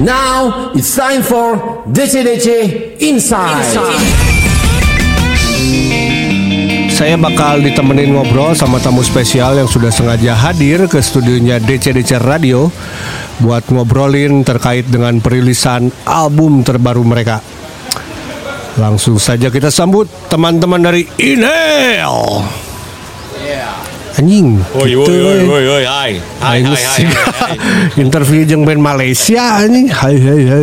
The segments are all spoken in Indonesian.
Now it's time for DC-DC Inside. Saya bakal ditemenin ngobrol sama tamu spesial yang sudah sengaja hadir ke studionya DC-DC Radio buat ngobrolin terkait dengan perilisan album terbaru mereka. Langsung saja kita sambut teman-teman dari Inhale. Anjing. Woi woi gitu, woi eh. woi woi hai. Hai hai geus- hai. hai. Interview jeung band Malaysia anjing. Hai hai hai.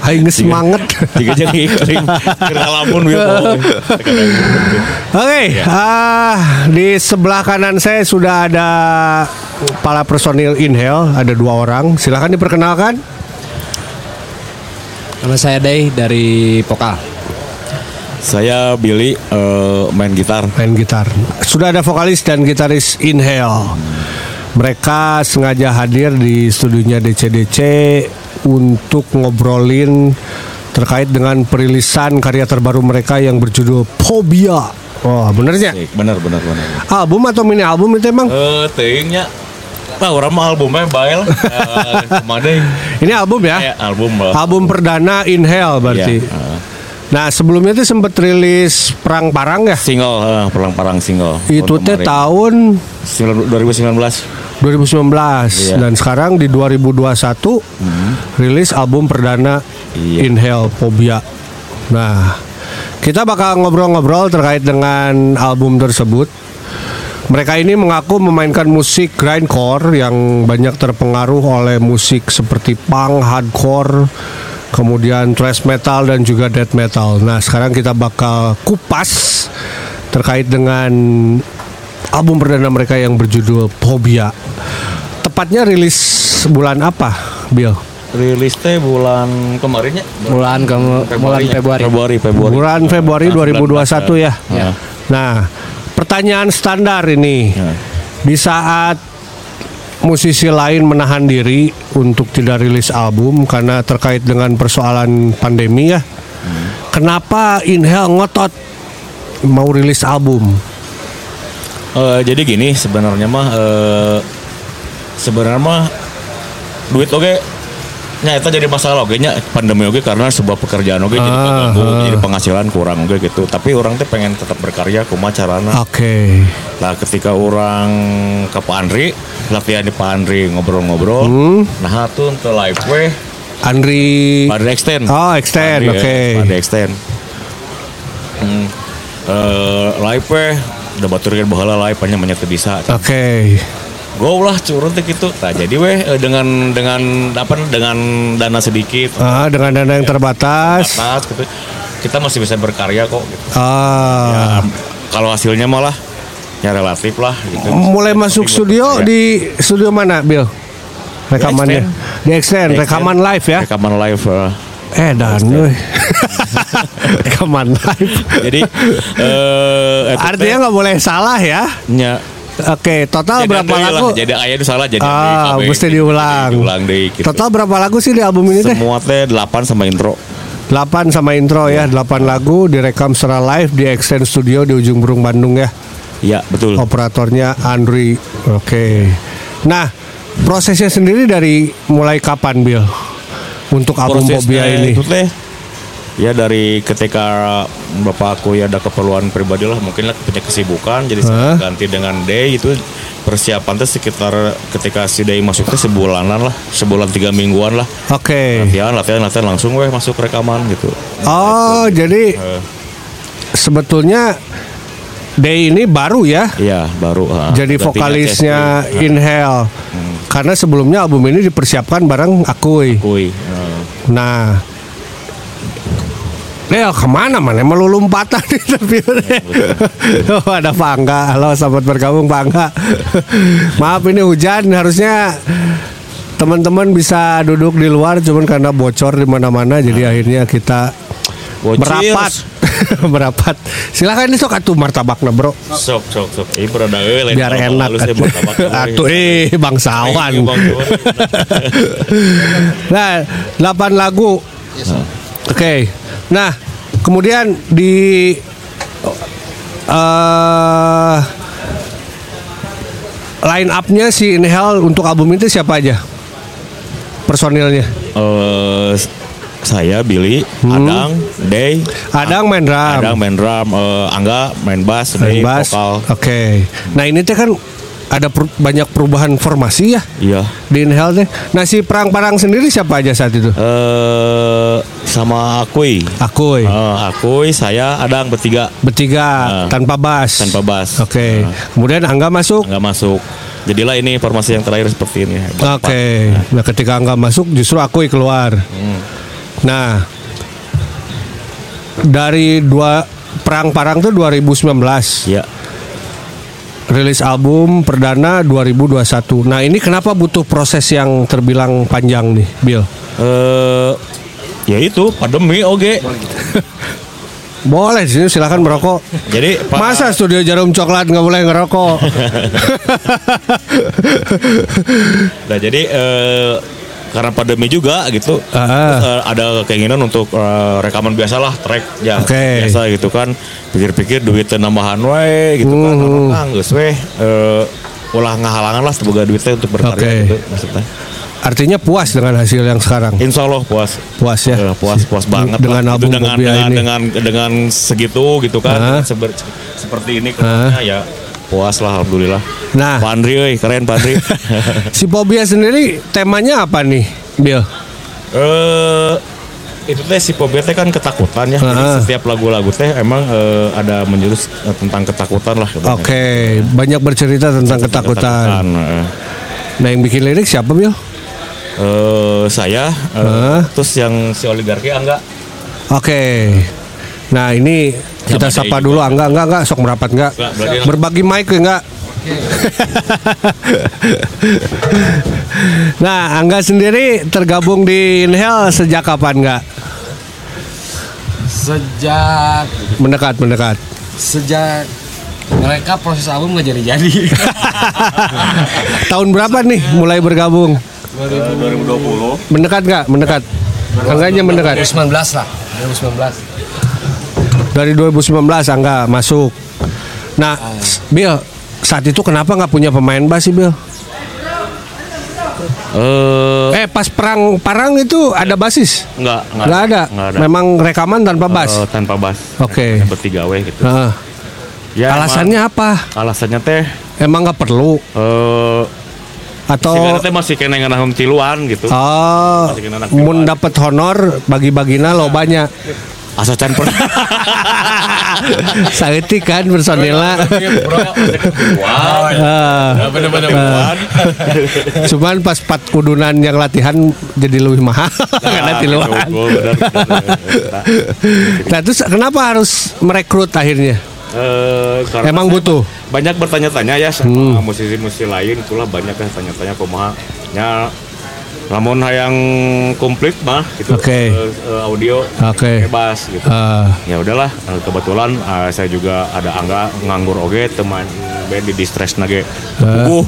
hai, geus semangat. Tiga jadi iklim kira lamun ya Oke, ah, di sebelah kanan saya sudah ada kepala personil Inhale, ada dua orang. Silahkan diperkenalkan. Nama saya Day dari Pokal. Saya Billy eh, main gitar. Main gitar. Sudah ada vokalis dan gitaris Inhale. Mereka sengaja hadir di studionya DCDC untuk ngobrolin terkait dengan perilisan karya terbaru mereka yang berjudul Phobia. Oh, benernya? Bener bener bener. Album atau mini album itu emang? Eh tingnya Nah, orang mah albumnya bae lah. Eh, Ke mana Ini album ya? ya album. Album perdana Inhale berarti. Iya, eh. Nah sebelumnya itu sempat rilis Perang Parang ya. Single, eh, perang-parang single. Itu teh Tahun tahun kemarin. 2019. 2019 Iya. dan sekarang di 2021 rilis album perdana Iya. Inhale Phobia. Nah kita bakal ngobrol-ngobrol terkait dengan album tersebut. Mereka ini mengaku memainkan musik grindcore yang banyak terpengaruh oleh musik seperti punk, hardcore, kemudian thrash metal dan juga death metal. Nah, sekarang kita bakal kupas terkait dengan album perdana mereka yang berjudul Phobia. Tepatnya rilis bulan apa, Bill? Rilis teh bulan kemarinnya. Bulan ke bulan Februari. Februari, Februari. Bulan Februari Nah, 2021 ya. Ya. Nah, pertanyaan standar ini. Ya. Di saat musisi lain menahan diri untuk tidak rilis album karena terkait dengan persoalan pandemi ya. Kenapa Inhale ngotot mau rilis album? Eh, jadi gini sebenarnya mah eh, sebenarnya mah duit oke nya itu jadi masalah oke nya pandemi oke karena sebuah pekerjaan oke jadi Ah, keganggu, ah. jadi penghasilan kurang oke gitu tapi orang teh pengen tetap berkarya kumaha carana Oke. lah ketika orang ke Pak Andri latihan di Pak Andri ngobrol-ngobrol Hmm. nah tuh untuk live we Andri Pak Andri extend Oh, extend, oke. eh, Pak Andri extend hmm. Eh, live we udah baturkan bahala live hanya banyak teu bisa Oke. Go lah curun teh gitu. Nah, jadi weh eh, dengan dengan apa dengan dana sedikit Ah, dengan dana yang terbatas. atas gitu. Kita masih bisa berkarya kok gitu. Ah. Ya, kalau hasilnya malah ya relatif lah gitu. Mulai masuk studio di studio mana, Bill? Rekamannya di extend, Di rekaman live ya. Rekaman live. eh. Eh dan rekaman live. Jadi teh Artinya nggak boleh salah ya. nya Oke, total jadi berapa deui lah. lagu? Jadi aya itu salah jadi Ah, mesti diulang. Diulang deui gitu. Total berapa lagu sih di album ini teh? Semua teh 8 sama intro. 8 sama intro ya, 8 lagu direkam secara live di Extend Studio di ujung Burung Bandung ya. Iya, betul. Operatornya Andri. Oke. Nah, prosesnya sendiri dari mulai kapan, Bill? Untuk album Prosesnya Phobia ini. itu teh ya dari ketika bapak aku ya ada keperluan pribadi lah mungkin lah punya kesibukan jadi saya Hah? ganti dengan day itu persiapan tuh sekitar ketika si day masuk tuh sebulanan lah sebulan tiga mingguan lah Oke. latihan latihan latihan langsung weh masuk rekaman gitu Oh, jadi Eh, sebetulnya Day ini baru ya. iya baru ah, Jadi gantinya vokalisnya Chesty. Inhale. Karena sebelumnya album ini dipersiapkan bareng Akui. Kui eh. Nah, Leo ke mana mana melulu lompatan interview Oh ada Pangga Halo sahabat bergabung Pangga Maaf ini hujan. Harusnya teman-teman bisa duduk di luar Cuman karena bocor di mana-mana Jadi akhirnya kita Bocil. merapat. Merapat. Silahkan ini sok atuh martabakna bro. Sok sok sok. Ini berada lain Biar enak. Atuh. eh bangsawan. Nah, 8 lagu. Oke. Nah, kemudian di eh line up-nya si Inhale untuk album itu siapa aja? personilnya? Eh, saya Billy, Adang, Day, Adang main drum. Adang main drum, eh, Angga main bass, main Day bass. vokal. Oke. Nah ini teh kan ada per- banyak perubahan formasi ya Iya. di Inhale teh. Nah si perang parang sendiri siapa aja saat itu? Eh sama Akui. Akui. Eh, Akui, saya Adang bertiga Bertiga Ah. tanpa bass. tanpa bass. Oke. Eh, Kemudian Angga masuk. nggak masuk. Jadilah ini formasi yang terakhir seperti ini. Oke. Nah ketika Angga masuk justru Akui keluar. Hmm. Nah dari dua perang parang tuh 2019 Ya. Rilis album perdana 2021. Nah ini kenapa butuh proses yang terbilang panjang nih, Bill? Eh ya itu pandemi oke. Boleh di sini silakan merokok. Jadi pa- Masa studio jarum coklat nggak boleh ngerokok? Nah jadi eh, karena pandemi juga gitu, Ah. terus, eh, ada keinginan untuk eh, rekaman biasa lah, track ya Oke. biasa gitu kan. Pikir-pikir duitnya nambahan wae gitu kan, Hmm. nah, geus weh eh, ulah ngahalangan lah semoga duitnya untuk berkarya Oke. gitu maksudnya. Artinya puas dengan hasil yang sekarang. Insya Allah puas. Puas ya. Eh, puas puas banget Dengan lah. album dengan dengan, ini. dengan dengan segitu gitu Ah. kan Seber- seperti ini ke depannya ya puas lah alhamdulillah. Nah. Pak Andri euy, keren Pak Andri. Si Pobia sendiri temanya apa nih, Bill? Eh itu teh si Pobia teh kan ketakutan ya. Jadi Ah. setiap lagu-lagu teh emang eh, ada menjurus eh, tentang ketakutan lah. Oke, banyak bercerita tentang ketakutan. eh. Nah yang bikin lirik siapa, Bill? Eh, saya eh, Ah. terus yang si oligarki enggak Oke. Nah ini kita Sama sapa dulu, enggak enggak enggak sok merapat enggak. Berbagi mic enggak. nah, Angga sendiri tergabung di Inhale sejak kapan enggak? Sejak Mendekat, mendekat. sejak mereka proses album nggak jadi-jadi. Tahun berapa nih mulai bergabung? 2020. Mendekat enggak? Mendekat. Angganya mendekat. 2019 lah. 2019. Dari 2019 Angga masuk. Nah, Bill, saat itu kenapa nggak punya pemain bass sih, Bill? Eh Eh, pas perang parang itu ada basis? enggak, enggak, Nggak ada. Enggak ada. Memang rekaman tanpa bass. Eh, tanpa bass. Oke. Bertiga weh gitu. Heeh. Ya, Alasannya apa? emang- alasannya teh Emang nggak perlu eh atau teh masih kena nganahum tiluan gitu. Oh, mun dapat honor bagi-bagina lo banyak. Asa can pernah. Saeutik kan personilnya. Ah, bener-bener ah. Cuman pas pat kudunan yang latihan jadi lebih mahal karena tiluan. Nah, terus kenapa harus merekrut akhirnya? Eh, karena Emang butuh? banyak bertanya-tanya ya sama musisi-musisi lain itulah banyak yang tanya-tanya kumaha nya namun yang komplit mah gitu Oke. eh, eh, audio Oke. bebas gitu Ah, ya udahlah eh, kebetulan eh, saya juga ada angga nganggur oge teman band di distress nage uh.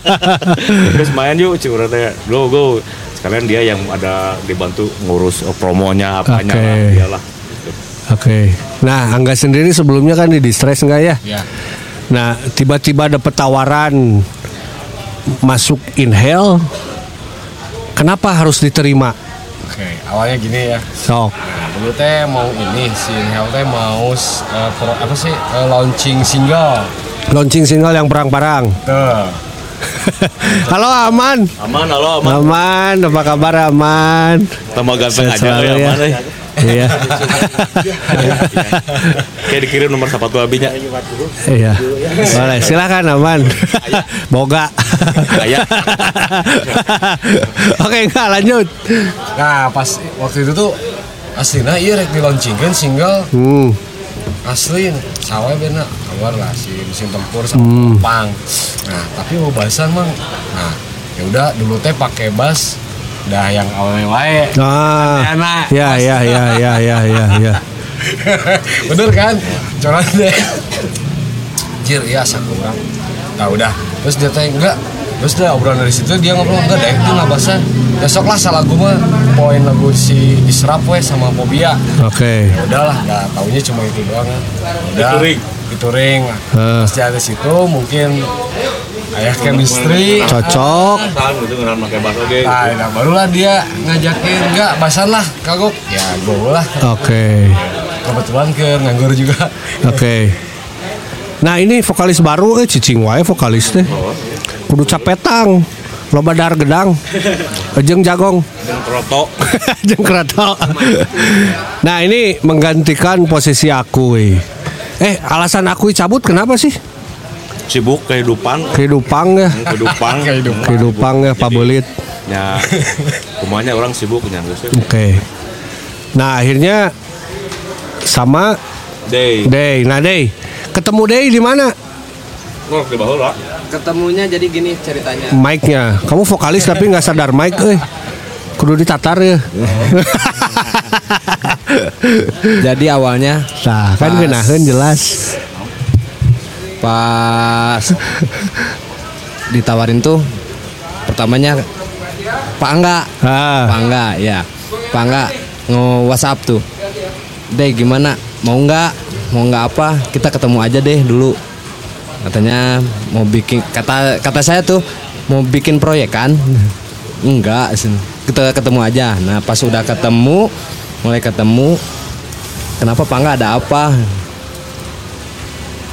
terus main yuk curhat teh go go sekalian dia yang ada dibantu ngurus promonya apanya Oke. lah iyalah Oke. Nah, Angga sendiri sebelumnya kan di distress enggak ya? Ya. Nah, tiba-tiba dapat tawaran masuk Inhale. Kenapa harus diterima? Oke, awalnya gini ya. Sok. Nah, dulu teh mau ini si Inhale teh mau eh, pro- apa sih eh, launching single. Launching single yang perang-perang. Tuh. Halo Aman. aman halo aman Aman, apa kabar Aman? tambah ganteng aja ya, ya. aman eh. Iya. kayak dikirim nomor sepatu abinya Iya. Boleh, silakan Aman. Boga. Oke, enggak lanjut. Nah, pas waktu itu tuh aslinya iya rek di launchingkan single Hmm. asli sawah bener keluar lah si mesin tempur sama Hmm. pang nah tapi mau bahasan mang nah ya udah dulu teh pakai bass dah yang awalnya wae Ah. Enak. Ya, ya, ya, ya, ya, ya, ya. bener kan coran deh jir iya asa kurang nah udah terus dia tanya enggak terus dia obrolan dari situ dia ngobrol enggak deh itu nggak bahasa besok lah salah gue mah poin lagu si Israp weh sama Fobia Oke. ya udahlah nggak taunya cuma itu doang kan udah Dituring. dituring Ah. terus dari situ mungkin ayah chemistry Cocok. Tahan gitu. Nah, nah, barulah dia ngajakin enggak bahasan lah kagok ya gue lah Oke. kebetulan ke nganggur juga Oke. Nah ini vokalis baru eh cicing wae vokalis teh. Kudu capetang. Loba dar gedang. Ejeng jagong. Dan kroto. Jeng kerato. Nah ini menggantikan posisi aku eh. Eh alasan aku cabut kenapa sih? Sibuk kehidupan. Kehidupan ya. Kehidupan. Kehidupan ya Pak Belit. Ya, rumahnya orang sibuk nya geus. Oke. Nah akhirnya sama Day. Day. Nah Day, ketemu Day di mana? Oh, di bawah lah. Ketemunya jadi gini ceritanya. Mic-nya. Kamu vokalis tapi nggak sadar mic, eh. Kudu ditatar ya. Jadi awalnya Nah, kan genaheun jelas. Pas ditawarin tuh pertamanya Pak Angga, Ah, Pak Angga ya. Pak Angga nge WhatsApp tuh. Deh gimana? Mau nggak? Mau nggak apa? Kita ketemu aja deh dulu. Katanya mau bikin kata kata saya tuh mau bikin proyek kan? Enggak, sih. kita ketemu aja. Nah pas udah ketemu, mulai ketemu, kenapa Pak Angga ada apa?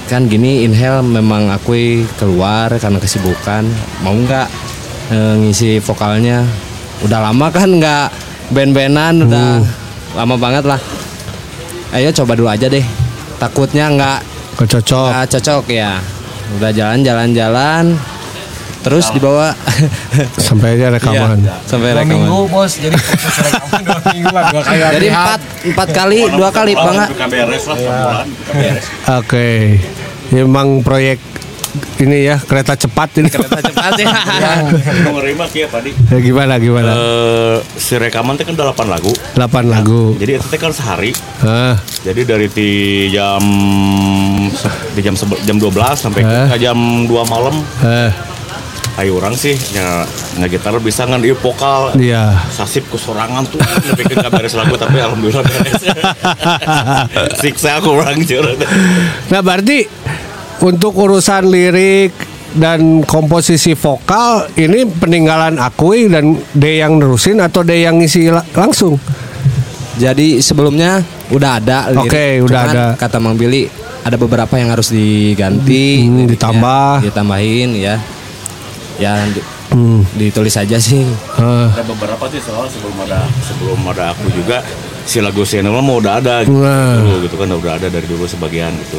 Kan gini Inhale memang akui keluar karena kesibukan. Mau nggak eh, ngisi vokalnya? Udah lama kan nggak band-bandan udah lama banget lah. Ayo coba dulu aja deh. Takutnya nggak kecocok. nggak cocok ya. Udah jalan-jalan-jalan terus dibawa. Sampai aja rekaman. Iya, sampai dua rekaman. minggu bos. Jadi rekaman dua minggu lah. Dua kali jadi empat empat kali dua kali pak nggak beres Emang proyek ini ya kereta cepat ini. kereta cepat ya Nomor lima kia tadi. Ya, gimana gimana? Eh, si rekaman teh kan 8 lagu. 8 lagu. Jadi itu teh kan sehari. Ah, Jadi dari ti jam di jam jam 12 sampai ke jam 2 malam. eh, Ayo orang sih nya ngegitar bisa ngan di vokal. iya. Sasip ku sorangan tuh tapi kan beres lagu tapi alhamdulillah beres. Siksa aku orang curhat. Nah, berarti untuk urusan lirik dan komposisi vokal ini peninggalan Akui dan De yang nerusin atau De yang ngisi la- langsung? Jadi sebelumnya udah ada lirik. Oke, udah Cuman ada. Kata Mang Billy ada beberapa yang harus diganti, Hmm, liriknya, ditambah. ditambahin ya. Ya di- Hmm. ditulis aja sih. ah. Ada beberapa sih soal sebelum ada sebelum ada aku juga si lagu Sienna mau udah ada gitu, Nah. gitu kan udah ada dari dulu sebagian gitu.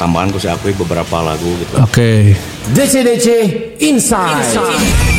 Tambahan ku si aku beberapa lagu gitu. Oke. DC DC Inside.